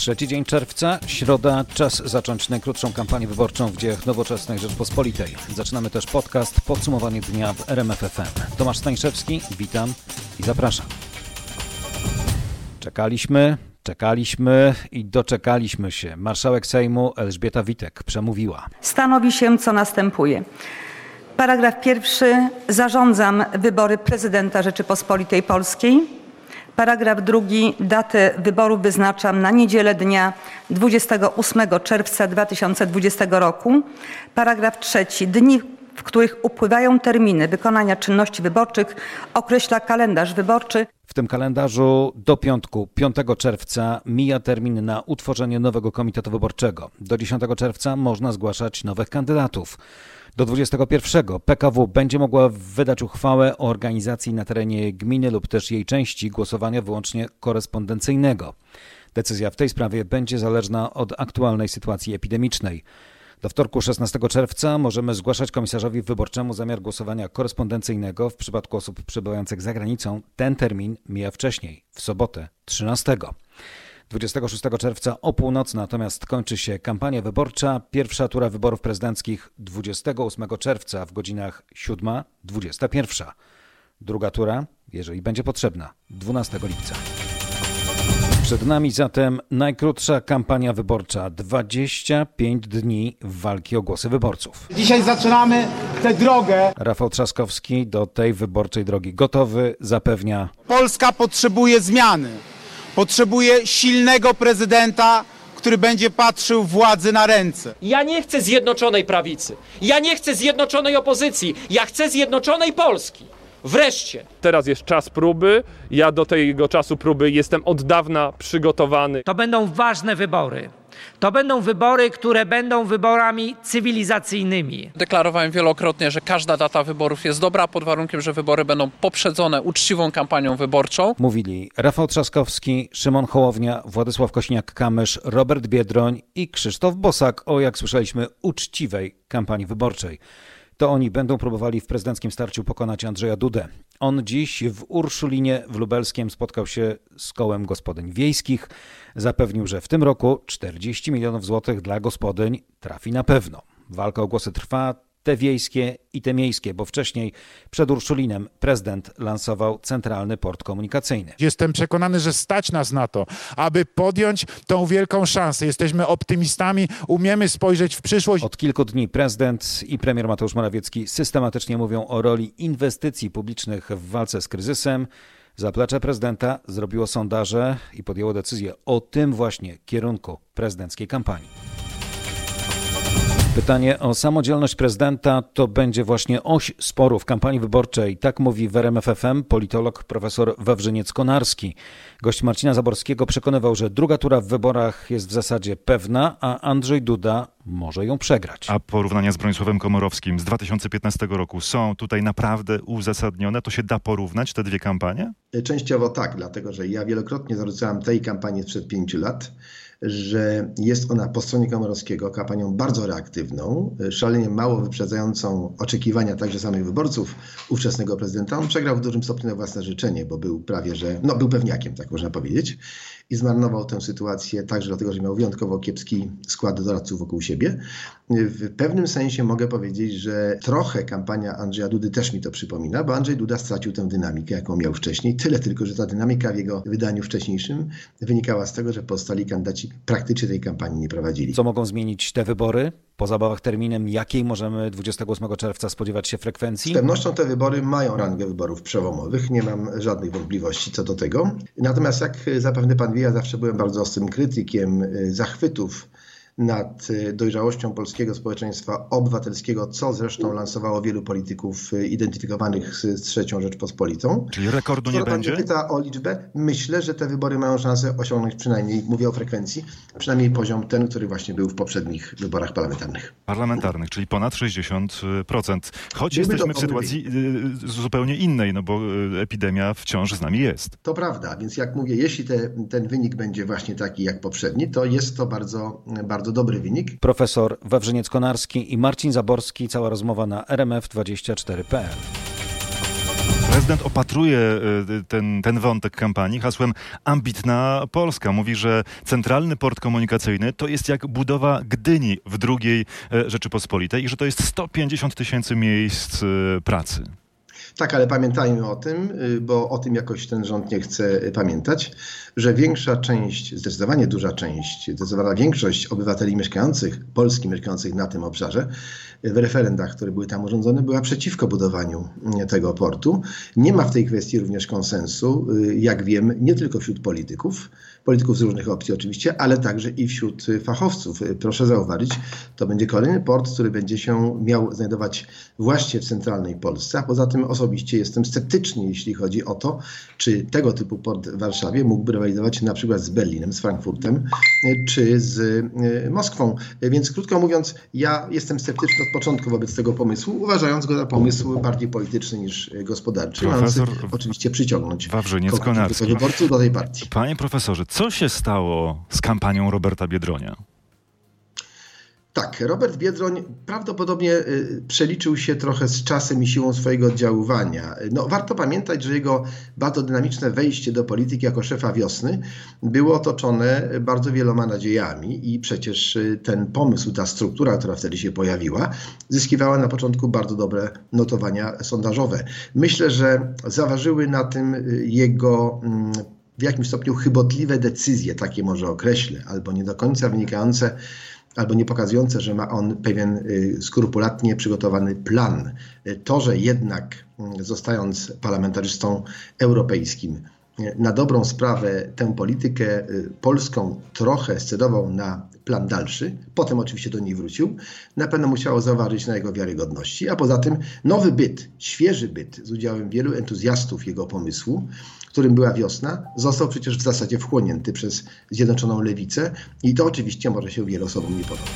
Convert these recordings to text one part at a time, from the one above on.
Trzeci dzień czerwca, środa, czas zacząć najkrótszą kampanię wyborczą w dziejach nowoczesnej Rzeczpospolitej. Zaczynamy też podcast Podsumowanie dnia w RMFFM. Tomasz Stańszewski, witam i zapraszam. Czekaliśmy, czekaliśmy i doczekaliśmy się. Marszałek Sejmu Elżbieta Witek przemówiła. Stanowi się, co następuje. Paragraf pierwszy. Zarządzam wybory prezydenta Rzeczypospolitej Polskiej. Paragraf drugi. Datę wyborów wyznaczam na niedzielę dnia 28 czerwca 2020 roku. Paragraf trzeci. Dni, w których upływają terminy wykonania czynności wyborczych określa kalendarz wyborczy. W tym kalendarzu do piątku, 5 czerwca, mija termin na utworzenie nowego komitetu wyborczego. Do 10 czerwca można zgłaszać nowych kandydatów. Do 21 PKW będzie mogła wydać uchwałę o organizacji na terenie gminy lub też jej części głosowania wyłącznie korespondencyjnego. Decyzja w tej sprawie będzie zależna od aktualnej sytuacji epidemicznej. Do wtorku 16 czerwca możemy zgłaszać komisarzowi wyborczemu zamiar głosowania korespondencyjnego. W przypadku osób przebywających za granicą ten termin mija wcześniej, w sobotę 13. 26 czerwca o północy natomiast kończy się kampania wyborcza. Pierwsza tura wyborów prezydenckich 28 czerwca w godzinach 7-21. Druga tura, jeżeli będzie potrzebna, 12 lipca. Przed nami zatem najkrótsza kampania wyborcza 25 dni walki o głosy wyborców. Dzisiaj zaczynamy tę drogę. Rafał Trzaskowski do tej wyborczej drogi gotowy, zapewnia Polska potrzebuje zmiany. Potrzebuje silnego prezydenta, który będzie patrzył władzy na ręce. Ja nie chcę zjednoczonej prawicy. Ja nie chcę zjednoczonej opozycji. Ja chcę zjednoczonej Polski. Wreszcie. Teraz jest czas próby. Ja do tego czasu próby jestem od dawna przygotowany. To będą ważne wybory. To będą wybory, które będą wyborami cywilizacyjnymi. Deklarowałem wielokrotnie, że każda data wyborów jest dobra, pod warunkiem, że wybory będą poprzedzone uczciwą kampanią wyborczą. Mówili Rafał Trzaskowski, Szymon Hołownia, Władysław Kośniak-Kamysz, Robert Biedroń i Krzysztof Bosak o, jak słyszeliśmy, uczciwej kampanii wyborczej. To oni będą próbowali w prezydenckim starciu pokonać Andrzeja Dudę. On dziś w Urszulinie w Lubelskiem spotkał się z kołem gospodyń wiejskich. Zapewnił, że w tym roku 40 milionów złotych dla gospodyń trafi na pewno. Walka o głosy trwa, te wiejskie i te miejskie, bo wcześniej przed Urszulinem prezydent lansował centralny port komunikacyjny. Jestem przekonany, że stać nas na to, aby podjąć tą wielką szansę. Jesteśmy optymistami, umiemy spojrzeć w przyszłość. Od kilku dni prezydent i premier Mateusz Morawiecki systematycznie mówią o roli inwestycji publicznych w walce z kryzysem. Zaplecze prezydenta zrobiło sondaże i podjęło decyzję o tym właśnie kierunku prezydenckiej kampanii. Pytanie o samodzielność prezydenta to będzie właśnie oś sporu w kampanii wyborczej. Tak mówi w RMFFM politolog profesor Wawrzyniec-Konarski. Gość Marcina Zaborskiego przekonywał, że druga tura w wyborach jest w zasadzie pewna, a Andrzej Duda może ją przegrać. A porównania z Bronisławem Komorowskim z 2015 roku są tutaj naprawdę uzasadnione? To się da porównać te dwie kampanie? Częściowo tak, dlatego że ja wielokrotnie zarzucałem tej kampanii sprzed pięciu lat, że jest ona po stronie Komorowskiego kampanią bardzo reaktywną, szalenie mało wyprzedzającą oczekiwania także samych wyborców ówczesnego prezydenta. On przegrał w dużym stopniu na własne życzenie, bo był prawie, że, no był pewniakiem, tak można powiedzieć. I zmarnował tę sytuację także dlatego, że miał wyjątkowo kiepski skład doradców wokół siebie. W pewnym sensie mogę powiedzieć, że trochę kampania Andrzeja Dudy też mi to przypomina, bo Andrzej Duda stracił tę dynamikę, jaką miał wcześniej. Tyle tylko, że ta dynamika w jego wydaniu wcześniejszym wynikała z tego, że pozostali kandydaci praktycznie tej kampanii nie prowadzili. Co mogą zmienić te wybory? Po zabawach terminem, jakiej możemy 28 czerwca spodziewać się frekwencji? Z pewnością te wybory mają rangę wyborów przełomowych, nie mam żadnych wątpliwości co do tego. Natomiast jak zapewne pan wie, ja zawsze byłem bardzo ostrym krytykiem zachwytów nad dojrzałością polskiego społeczeństwa obywatelskiego, co zresztą lansowało wielu polityków identyfikowanych z trzecią Rzeczpospolitą. Czyli rekordu nie Skoro pan będzie? pyta o liczbę, myślę, że te wybory mają szansę osiągnąć przynajmniej, mówię o frekwencji, przynajmniej poziom ten, który właśnie był w poprzednich wyborach parlamentarnych. Parlamentarnych, czyli ponad 60%. Choć Gdyby jesteśmy w sytuacji y, zupełnie innej, no bo y, epidemia wciąż z nami jest. To prawda, więc jak mówię, jeśli te, ten wynik będzie właśnie taki jak poprzedni, to jest to bardzo, bardzo dobry wynik. Profesor Wawrzyniec-Konarski i Marcin Zaborski. Cała rozmowa na rmf24.pl. Prezydent opatruje y, ten, ten wątek kampanii hasłem ambitna Polska. Mówi, że centralny port komunikacyjny to jest jak budowa Gdyni w drugiej e, Rzeczypospolitej i że to jest 150 tysięcy miejsc y, pracy. Tak, ale pamiętajmy o tym, y, bo o tym jakoś ten rząd nie chce pamiętać, że większa część, zdecydowanie duża część, zdecydowana większość obywateli mieszkających, Polski mieszkających na tym obszarze, w referendach, które były tam urządzone, była przeciwko budowaniu y, tego portu. Nie ma w tej kwestii również konsensu, y, jak wiem, nie tylko wśród polityków, polityków z różnych opcji oczywiście, ale także i wśród fachowców. Proszę zauważyć, to będzie kolejny port, który będzie się miał znajdować właśnie w centralnej Polsce, a poza tym osobiście jestem sceptyczny, jeśli chodzi o to, czy tego typu port w Warszawie mógłby rywalizować na przykład z Berlinem, z Frankfurtem czy z y, Moskwą. Więc krótko mówiąc, ja jestem sceptyczny początku wobec tego pomysłu, uważając go za pomysł bardziej polityczny niż gospodarczy, mający oczywiście przyciągnąć wyborców do tej partii. Panie profesorze, co się stało z kampanią Roberta Biedronia? Tak, Robert Biedroń prawdopodobnie y, przeliczył się trochę z czasem i siłą swojego oddziaływania. No, warto pamiętać, że jego bardzo dynamiczne wejście do polityki jako szefa wiosny było otoczone bardzo wieloma nadziejami i przecież y, ten pomysł, ta struktura, która wtedy się pojawiła, zyskiwała na początku bardzo dobre notowania sondażowe. Myślę, że zaważyły na tym y, jego mm, w jakimś stopniu chybotliwe decyzje, takie może określę, albo nie do końca wynikające albo nie pokazujące, że ma on pewien y, skrupulatnie przygotowany plan. To, że jednak mm, zostając parlamentarzystą europejskim, y, na dobrą sprawę tę politykę y, polską trochę scedował na plan dalszy, potem oczywiście do niej wrócił, na pewno musiało zaważyć na jego wiarygodności, a poza tym nowy byt, świeży byt z udziałem wielu entuzjastów jego pomysłu, którym była wiosna, został przecież w zasadzie wchłonięty przez Zjednoczoną Lewicę i to oczywiście może się wielu osobom nie podobać.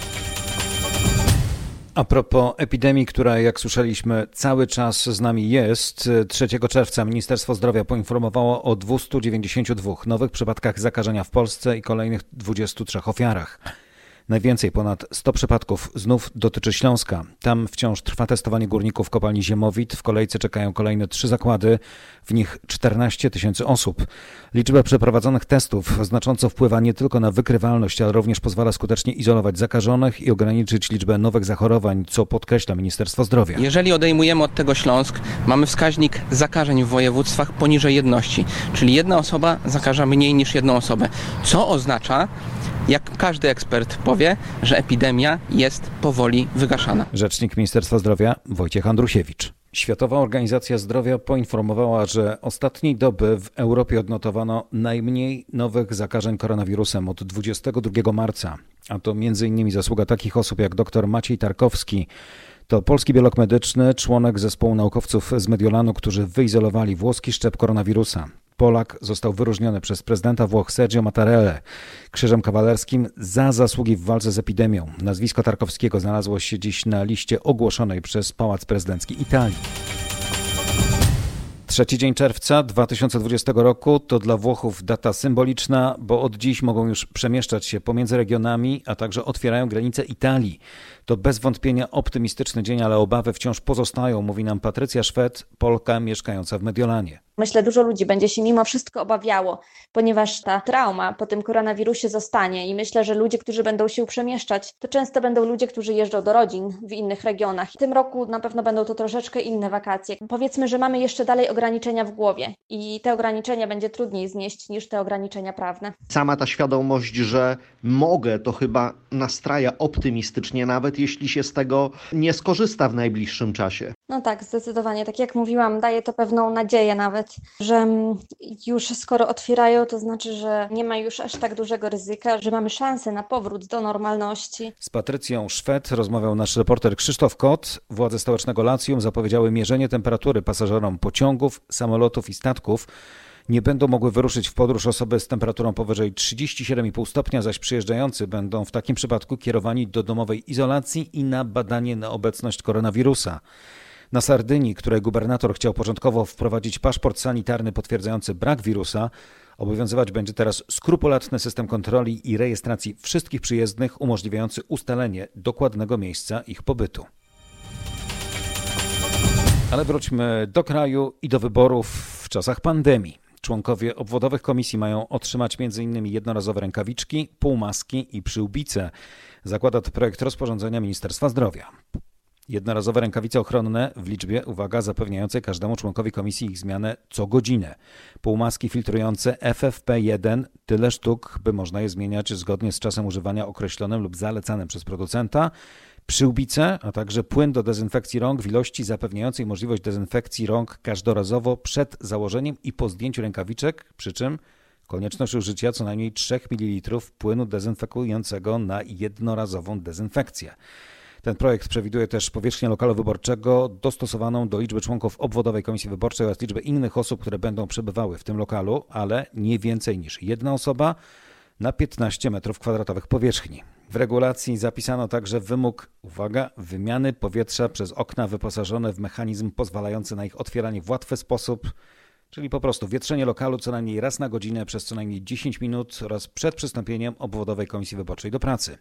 A propos epidemii, która jak słyszeliśmy cały czas z nami jest, 3 czerwca Ministerstwo Zdrowia poinformowało o 292 nowych przypadkach zakażenia w Polsce i kolejnych 23 ofiarach. Najwięcej, ponad 100 przypadków, znów dotyczy Śląska. Tam wciąż trwa testowanie górników kopalni Ziemowit. W kolejce czekają kolejne trzy zakłady, w nich 14 tysięcy osób. Liczba przeprowadzonych testów znacząco wpływa nie tylko na wykrywalność, ale również pozwala skutecznie izolować zakażonych i ograniczyć liczbę nowych zachorowań, co podkreśla Ministerstwo Zdrowia. Jeżeli odejmujemy od tego Śląsk, mamy wskaźnik zakażeń w województwach poniżej jedności, czyli jedna osoba zakaża mniej niż jedną osobę, co oznacza, jak każdy ekspert powie, że epidemia jest powoli wygaszana. Rzecznik Ministerstwa Zdrowia Wojciech Andrusiewicz. Światowa Organizacja Zdrowia poinformowała, że ostatniej doby w Europie odnotowano najmniej nowych zakażeń koronawirusem od 22 marca. A to m.in. zasługa takich osób jak dr Maciej Tarkowski, to polski biolog medyczny, członek zespołu naukowców z Mediolanu, którzy wyizolowali włoski szczep koronawirusa. Polak został wyróżniony przez prezydenta Włoch Sergio Mattarelle krzyżem kawalerskim za zasługi w walce z epidemią. Nazwisko Tarkowskiego znalazło się dziś na liście ogłoszonej przez Pałac Prezydencki Italii. Trzeci dzień czerwca 2020 roku to dla Włochów data symboliczna, bo od dziś mogą już przemieszczać się pomiędzy regionami, a także otwierają granice Italii. To bez wątpienia optymistyczny dzień, ale obawy wciąż pozostają, mówi nam Patrycja Szwed, Polka mieszkająca w Mediolanie. Myślę, dużo ludzi będzie się mimo wszystko obawiało, ponieważ ta trauma po tym koronawirusie zostanie i myślę, że ludzie, którzy będą się przemieszczać, to często będą ludzie, którzy jeżdżą do rodzin w innych regionach. W tym roku na pewno będą to troszeczkę inne wakacje. Powiedzmy, że mamy jeszcze dalej ograniczenia w głowie i te ograniczenia będzie trudniej znieść niż te ograniczenia prawne. Sama ta świadomość, że mogę, to chyba nastraja optymistycznie, nawet jeśli się z tego nie skorzysta w najbliższym czasie. No tak, zdecydowanie. Tak jak mówiłam, daje to pewną nadzieję nawet, że mm, już skoro otwierają, to znaczy, że nie ma już aż tak dużego ryzyka, że mamy szansę na powrót do normalności. Z Patrycją Szwed rozmawiał nasz reporter Krzysztof Kot. Władze stołecznego Lacjum zapowiedziały mierzenie temperatury pasażerom pociągów, samolotów i statków. Nie będą mogły wyruszyć w podróż osoby z temperaturą powyżej 37,5 stopnia, zaś przyjeżdżający będą w takim przypadku kierowani do domowej izolacji i na badanie na obecność koronawirusa. Na Sardynii, której gubernator chciał początkowo wprowadzić paszport sanitarny potwierdzający brak wirusa, obowiązywać będzie teraz skrupulatny system kontroli i rejestracji wszystkich przyjezdnych, umożliwiający ustalenie dokładnego miejsca ich pobytu. Ale wróćmy do kraju i do wyborów w czasach pandemii. Członkowie obwodowych komisji mają otrzymać m.in. jednorazowe rękawiczki, półmaski i przyłbice. Zakłada to projekt rozporządzenia Ministerstwa Zdrowia. Jednorazowe rękawice ochronne w liczbie, uwaga, zapewniającej każdemu członkowi komisji ich zmianę co godzinę. Półmaski filtrujące FFP1 tyle sztuk, by można je zmieniać zgodnie z czasem używania określonym lub zalecanym przez producenta. Przyłbice, a także płyn do dezynfekcji rąk w ilości zapewniającej możliwość dezynfekcji rąk każdorazowo przed założeniem i po zdjęciu rękawiczek, przy czym konieczność użycia co najmniej 3 ml płynu dezynfekującego na jednorazową dezynfekcję. Ten projekt przewiduje też powierzchnię lokalu wyborczego dostosowaną do liczby członków obwodowej komisji wyborczej oraz liczby innych osób, które będą przebywały w tym lokalu, ale nie więcej niż jedna osoba na 15 m2 powierzchni. W regulacji zapisano także wymóg, uwaga, wymiany powietrza przez okna wyposażone w mechanizm pozwalający na ich otwieranie w łatwy sposób, czyli po prostu wietrzenie lokalu co najmniej raz na godzinę przez co najmniej 10 minut oraz przed przystąpieniem obwodowej komisji wyborczej do pracy.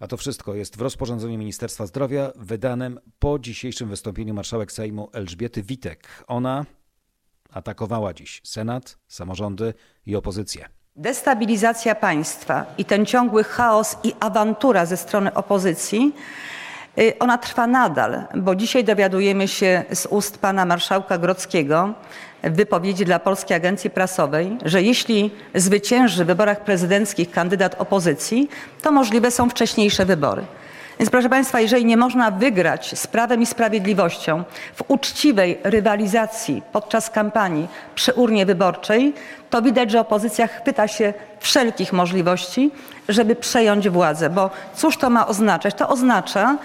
A to wszystko jest w rozporządzeniu Ministerstwa Zdrowia wydanym po dzisiejszym wystąpieniu marszałek Sejmu Elżbiety Witek. Ona atakowała dziś Senat, samorządy i opozycję. Destabilizacja państwa i ten ciągły chaos i awantura ze strony opozycji, y, ona trwa nadal, bo dzisiaj dowiadujemy się z ust pana marszałka Grodzkiego w wypowiedzi dla Polskiej Agencji Prasowej, że jeśli zwycięży w wyborach prezydenckich kandydat opozycji, to możliwe są wcześniejsze wybory. Więc proszę Państwa, jeżeli nie można wygrać z prawem i sprawiedliwością w uczciwej rywalizacji podczas kampanii przy urnie wyborczej, to widać, że opozycja chwyta się wszelkich możliwości, żeby przejąć władzę. Bo cóż to ma oznaczać? To oznacza,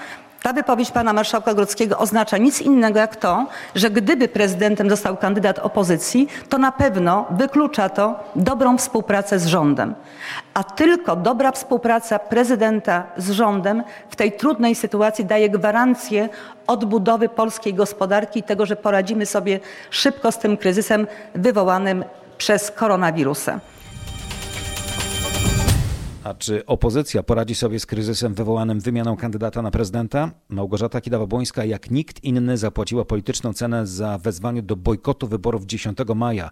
ta wypowiedź pana marszałka Grodzkiego oznacza nic innego jak to, że gdyby prezydentem został kandydat opozycji, to na pewno wyklucza to dobrą współpracę z rządem. A tylko dobra współpraca prezydenta z rządem w tej trudnej sytuacji daje gwarancję odbudowy polskiej gospodarki i tego, że poradzimy sobie szybko z tym kryzysem wywołanym przez koronawirusa. A czy opozycja poradzi sobie z kryzysem wywołanym wymianą kandydata na prezydenta? Małgorzata Kidawa-Błońska jak nikt inny zapłaciła polityczną cenę za wezwanie do bojkotu wyborów 10 maja.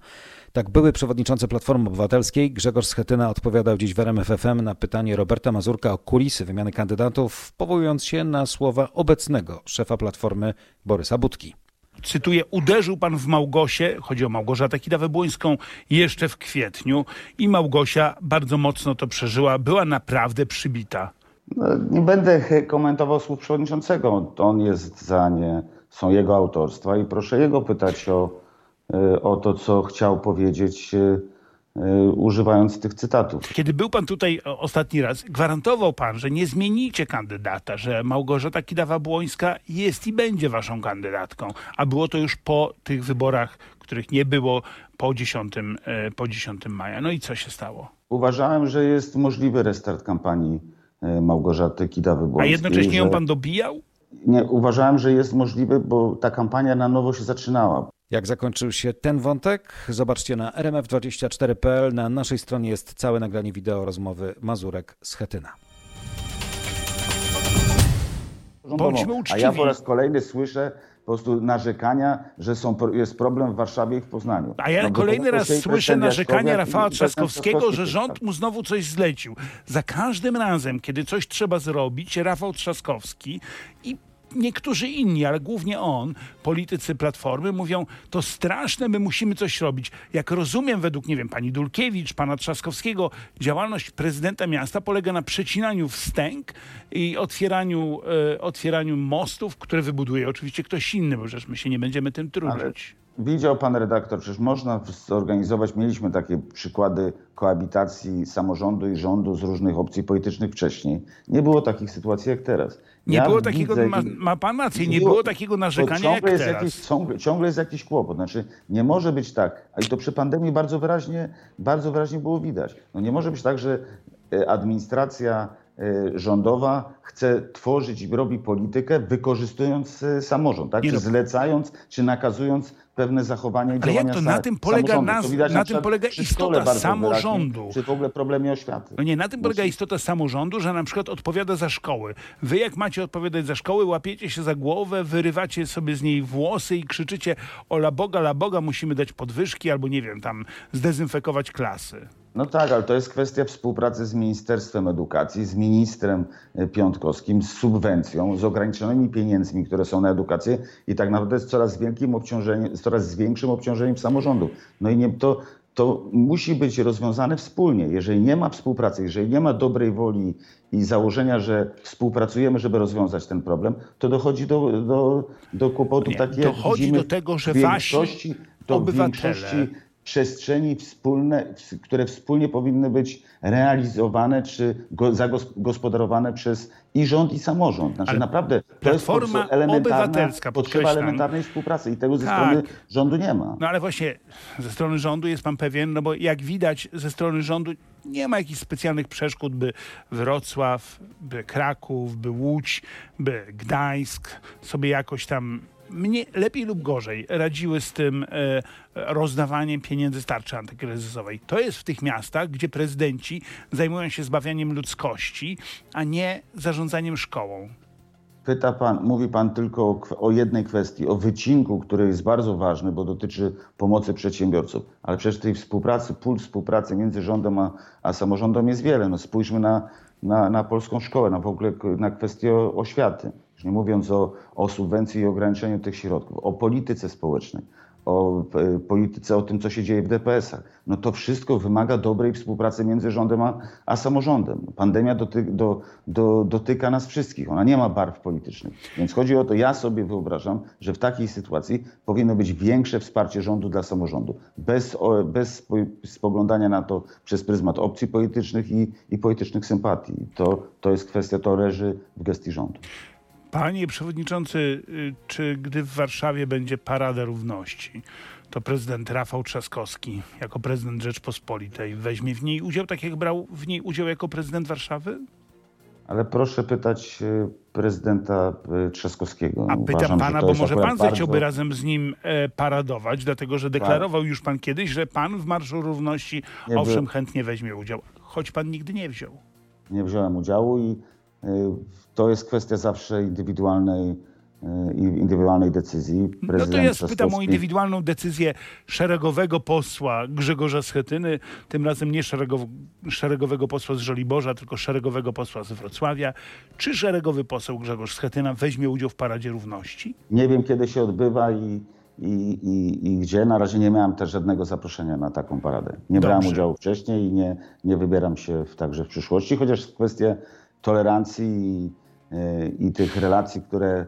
Tak były przewodniczący Platformy Obywatelskiej Grzegorz Schetyna odpowiadał dziś w RMFFM na pytanie Roberta Mazurka o kulisy wymiany kandydatów, powołując się na słowa obecnego szefa Platformy Borysa Budki cytuję, uderzył pan w Małgosię, chodzi o Małgorzatę Kidawę-Błońską, jeszcze w kwietniu i Małgosia bardzo mocno to przeżyła, była naprawdę przybita. No, nie będę komentował słów przewodniczącego, on jest za nie, są jego autorstwa i proszę jego pytać o, e, o to, co chciał powiedzieć e, używając tych cytatów. Kiedy był pan tutaj ostatni raz, gwarantował pan, że nie zmienicie kandydata, że Małgorzata Kidawa-Błońska jest i będzie waszą kandydatką, a było to już po tych wyborach, których nie było po 10, e, po 10 maja. No i co się stało? Uważałem, że jest możliwy restart kampanii e, Małgorzaty Kidawy-Błońskiej. A jednocześnie ją pan dobijał? Nie, uważałem, że jest możliwy, bo ta kampania na nowo się zaczynała. Jak zakończył się ten wątek? Zobaczcie na rmf24.pl. Na naszej stronie jest całe nagranie wideo rozmowy Mazurek z Chetyna. Bądźmy uczciwi. A ja po raz kolejny słyszę po prostu narzekania, że są, jest problem w Warszawie i w Poznaniu. A ja no, kolejny raz słyszę narzekania Rafała Trzaskowskiego, że rząd mu znowu coś zlecił. Za każdym razem, kiedy coś trzeba zrobić, Rafał Trzaskowski i niektórzy inni, ale głównie on, politycy Platformy, mówią, to straszne, my musimy coś robić. Jak rozumiem, według, nie wiem, pani Dulkiewicz, pana Trzaskowskiego, działalność prezydenta miasta polega na przecinaniu wstęg i otwieraniu, e, otwieraniu mostów, które wybuduje oczywiście ktoś inny, bo przecież my się nie będziemy tym trudzić. Ale Widział pan redaktor, przecież można zorganizować, mieliśmy takie przykłady koabitacji samorządu i rządu z różnych opcji politycznych wcześniej. Nie było takich sytuacji jak teraz. Nie ja było takiego, ma, ma pan rację, nie było, było takiego narzekania jak jest teraz. Jakiś, ciągle, ciągle jest jakiś kłopot. Znaczy, nie może być tak, a i to przy pandemii bardzo wyraźnie, bardzo wyraźnie było widać. No nie może być tak, że e, administracja rządowa chce tworzyć i robi politykę wykorzystując y, samorząd, tak? Czy no. zlecając, czy nakazując pewne zachowania i Ale działania jak to? Na tym polega To widać na tym polega istota samorządu. wyraźnie, Czy w ogóle problemie oświaty. No nie, na tym polega istota samorządu, że na przykład odpowiada za szkoły. Wy jak macie odpowiadać za szkoły, łapiecie się za głowę, wyrywacie sobie z niej włosy i krzyczycie o la Boga, la Boga, musimy dać podwyżki albo nie wiem, tam zdezynfekować klasy. No tak, ale to jest kwestia współpracy z Ministerstwem Edukacji, z ministrem y, Piątkowskim, z subwencją, z ograniczonymi pieniędzmi, które są na edukację i tak naprawdę z coraz, wielkim obciążeniem, coraz większym obciążeniem samorządów. No i nie, to, to musi być rozwiązane wspólnie. Jeżeli nie ma współpracy, jeżeli nie ma dobrej woli i założenia, że współpracujemy, żeby rozwiązać ten problem, to dochodzi do, do, do kłopotów takich, jak dochodzi do tego, że wasi obywatele- przestrzeni wspólne, które wspólnie powinny być realizowane czy go, zagospodarowane przez i rząd, i samorząd. Znaczy Ale naprawdę to jest elementarna, potrzeba elementarnej współpracy i tego ze Tak. strony rządu nie ma. No ale właśnie ze strony rządu jest pan pewien, no bo jak widać ze strony rządu nie ma jakichś specjalnych przeszkód, by Wrocław, by Kraków, by Łódź, by Gdańsk sobie jakoś tam mnie lepiej lub gorzej radziły z tym e, rozdawaniem pieniędzy z tarczy antykryzysowej. To jest w tych miastach, gdzie prezydenci zajmują się zbawianiem ludzkości, a nie zarządzaniem szkołą. Pyta pan, mówi pan tylko o, o jednej kwestii, o wycinku, który jest bardzo ważny, bo dotyczy pomocy przedsiębiorców. Ale przecież tej współpracy, pól współpracy między rządem a, a samorządem jest wiele. No spójrzmy na, na, na polską szkołę, na w ogóle na kwestię oświaty. Już nie mówiąc o, o subwencji i ograniczeniu tych środków, o polityce społecznej, o e, polityce, o tym, co się dzieje w DPS-ach. No to wszystko wymaga dobrej współpracy między rządem a, a samorządem. Pandemia doty, do, do, dotyka nas wszystkich. Ona nie ma barw politycznych. Więc chodzi o to, ja sobie wyobrażam, że w takiej sytuacji powinno być większe wsparcie rządu dla samorządu. Bez, o, bez spo- spoglądania na to przez pryzmat opcji politycznych i, i politycznych sympatii. To, to jest kwestia, to leży w gestii rządu. Panie przewodniczący, y, czy gdy w Warszawie będzie Parada Równości, to prezydent Rafał Trzaskowski jako prezydent Rzeczpospolitej weźmie w niej udział, tak jak brał w niej udział jako prezydent Warszawy? Ale proszę pytać e, prezydenta e, Trzaskowskiego. A pytam Uważam, pana, bo może pan bardzo- zechciałby razem z nim e, paradować, dlatego że deklarował już pan kiedyś, że pan w Marszu Równości Nie owszem by- chętnie weźmie udział, choć pan nigdy nie wziął. Nie wziąłem udziału i y, to jest kwestia zawsze indywidualnej, y, indywidualnej decyzji. No to ja spytam o indywidualną decyzję szeregowego posła Grzegorza Schetyny, tym razem nie szeregow, szeregowego posła z Żoliborza, tylko szeregowego posła z Wrocławia. Czy szeregowy poseł Grzegorz Schetyna weźmie udział w Paradzie Równości? Nie wiem, kiedy się odbywa i, i, i, i gdzie. Na razie nie miałem też żadnego zaproszenia na taką paradę. Nie brałem Dobrze. udziału wcześniej i nie, nie wybieram się w, także w przyszłości, chociaż kwestie tolerancji i, y, i tych relacji, które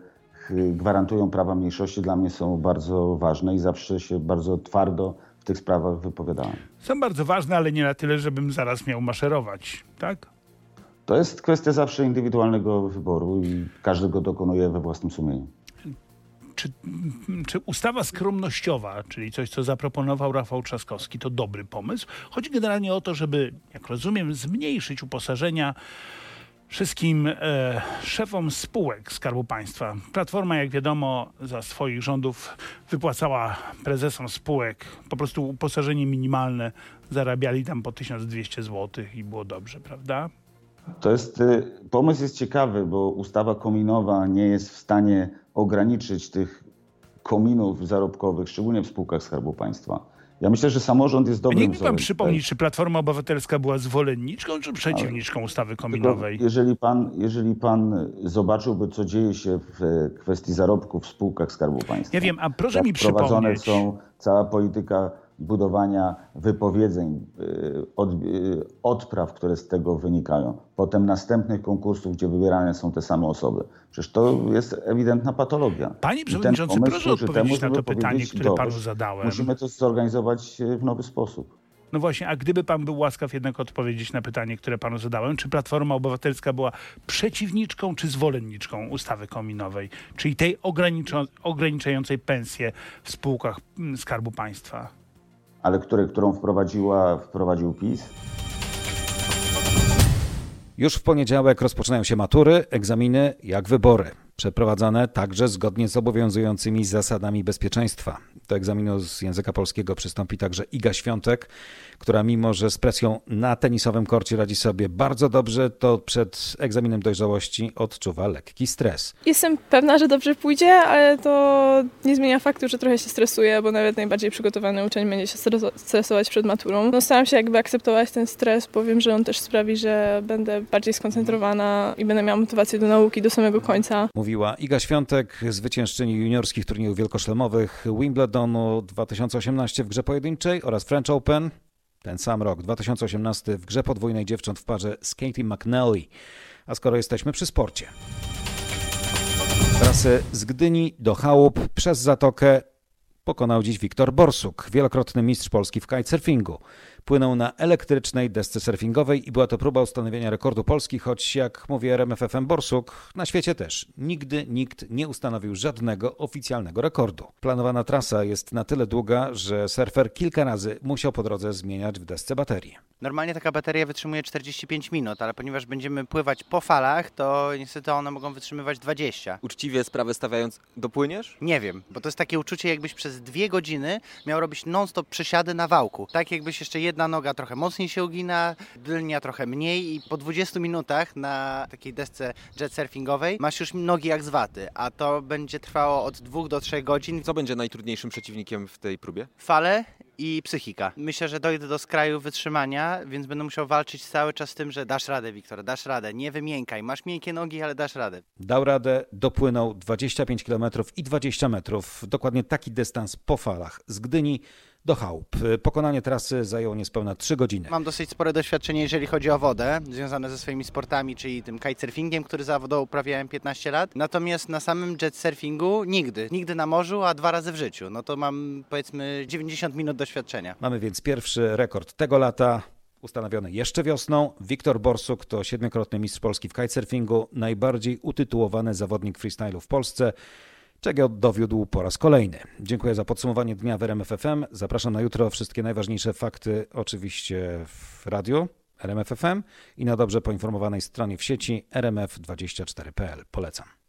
gwarantują prawa mniejszości dla mnie są bardzo ważne i zawsze się bardzo twardo w tych sprawach wypowiadałem. Są bardzo ważne, ale nie na tyle, żebym zaraz miał maszerować, tak? To jest kwestia zawsze indywidualnego wyboru i każdy go dokonuje we własnym sumieniu. Czy, czy ustawa skromnościowa, czyli coś, co zaproponował Rafał Trzaskowski, to dobry pomysł? Chodzi generalnie o to, żeby, jak rozumiem, zmniejszyć uposażenia wszystkim e, szefom spółek Skarbu Państwa. Platforma, jak wiadomo, za swoich rządów wypłacała prezesom spółek po prostu uposażenie minimalne. Zarabiali tam po 1200 zł i było dobrze, prawda? To jest, y, pomysł jest ciekawy, bo ustawa kominowa nie jest w stanie ograniczyć tych kominów zarobkowych, szczególnie w spółkach Skarbu Państwa. Ja myślę, że samorząd jest dobrym Niech mi pan przypomni, czy Platforma Obywatelska była zwolenniczką, czy przeciwniczką ustawy kominowej? Jeżeli pan, jeżeli pan zobaczyłby, co dzieje się w e, kwestii zarobków w spółkach Skarbu Państwa. Ja wiem, a proszę mi Prowadzone przypomnieć. są cała polityka budowania wypowiedzeń, y, od, y, odpraw, które z tego wynikają. Potem następnych konkursów, gdzie wybierane są te same osoby. Przecież to jest ewidentna patologia. Panie przewodniczący, proszę odpowiedzieć temu, na to pytanie, które panu zadałem. Musimy to zorganizować e, w nowy sposób. No właśnie, a gdyby pan był łaskaw jednak odpowiedzieć na pytanie, które panu zadałem, czy Platforma Obywatelska była przeciwniczką czy zwolenniczką ustawy kominowej, czyli tej ograniczającej pensje w spółkach mm, Skarbu Państwa? Ale które, którą wprowadziła, wprowadził PiS? Już w poniedziałek rozpoczynają się matury, egzaminy jak wybory. Przeprowadzane także zgodnie z obowiązującymi zasadami bezpieczeństwa. Do egzaminu z języka polskiego przystąpi także Iga Świątek, która mimo, że z presją na tenisowym korcie radzi sobie bardzo dobrze, to przed egzaminem dojrzałości odczuwa lekki stres. Jestem pewna, że dobrze pójdzie, ale to nie zmienia faktu, że trochę się stresuję, bo nawet najbardziej przygotowany uczeń będzie się stresować przed maturą. No, staram się jakby akceptować ten stres, bo wiem, że on też sprawi, że będę bardziej skoncentrowana i będę miała motywację do nauki do samego końca. Mówiła Iga Świątek, zwyciężczyni juniorskich turniejów wielkoszlemowych Wimbledonu 2018 w grze pojedynczej oraz French Open ten sam rok, 2018, w grze podwójnej dziewcząt w parze z Katie McNally. A skoro jesteśmy przy sporcie. Trasy z Gdyni do Chałup przez Zatokę pokonał dziś Wiktor Borsuk, wielokrotny mistrz Polski w kitesurfingu płynął na elektrycznej desce surfingowej i była to próba ustanowienia rekordu Polski, choć jak mówi RMFFM Borsuk, na świecie też nigdy nikt nie ustanowił żadnego oficjalnego rekordu. Planowana trasa jest na tyle długa, że surfer kilka razy musiał po drodze zmieniać w desce baterię. Normalnie taka bateria wytrzymuje 45 minut, ale ponieważ będziemy pływać po falach, to niestety one mogą wytrzymywać 20. Uczciwie sprawę stawiając, dopłyniesz? Nie wiem, bo to jest takie uczucie, jakbyś przez dwie godziny miał robić non-stop przesiady na wałku. Tak jakbyś jeszcze jedna noga trochę mocniej się ugina, tylnia trochę mniej i po 20 minutach na takiej desce jet surfingowej masz już nogi jak z waty, a to będzie trwało od 2 do 3 godzin. Co będzie najtrudniejszym przeciwnikiem w tej próbie? Fale i psychika. Myślę, że dojdę do skraju wytrzymania, więc będę musiał walczyć cały czas z tym, że dasz radę, Wiktor, dasz radę, nie wymiękaj, masz miękkie nogi, ale dasz radę. Dał radę, dopłynął 25 km i 20 metrów, dokładnie taki dystans po falach z Gdyni do chałup. Pokonanie trasy zajęło niespełna 3 godziny. Mam dosyć spore doświadczenie, jeżeli chodzi o wodę, związane ze swoimi sportami, czyli tym kitesurfingiem, który zawodowo uprawiałem 15 lat. Natomiast na samym jetsurfingu nigdy. Nigdy na morzu, a dwa razy w życiu. No to mam powiedzmy 90 minut doświadczenia. Mamy więc pierwszy rekord tego lata ustanowiony jeszcze wiosną. Wiktor Borsuk to siedmiokrotny mistrz Polski w kitesurfingu, najbardziej utytułowany zawodnik freestylu w Polsce czego dowiódł po raz kolejny. Dziękuję za podsumowanie dnia w RMFFM. Zapraszam na jutro. Wszystkie najważniejsze fakty oczywiście w radiu RMFFM i na dobrze poinformowanej stronie w sieci rmf24.pl. Polecam.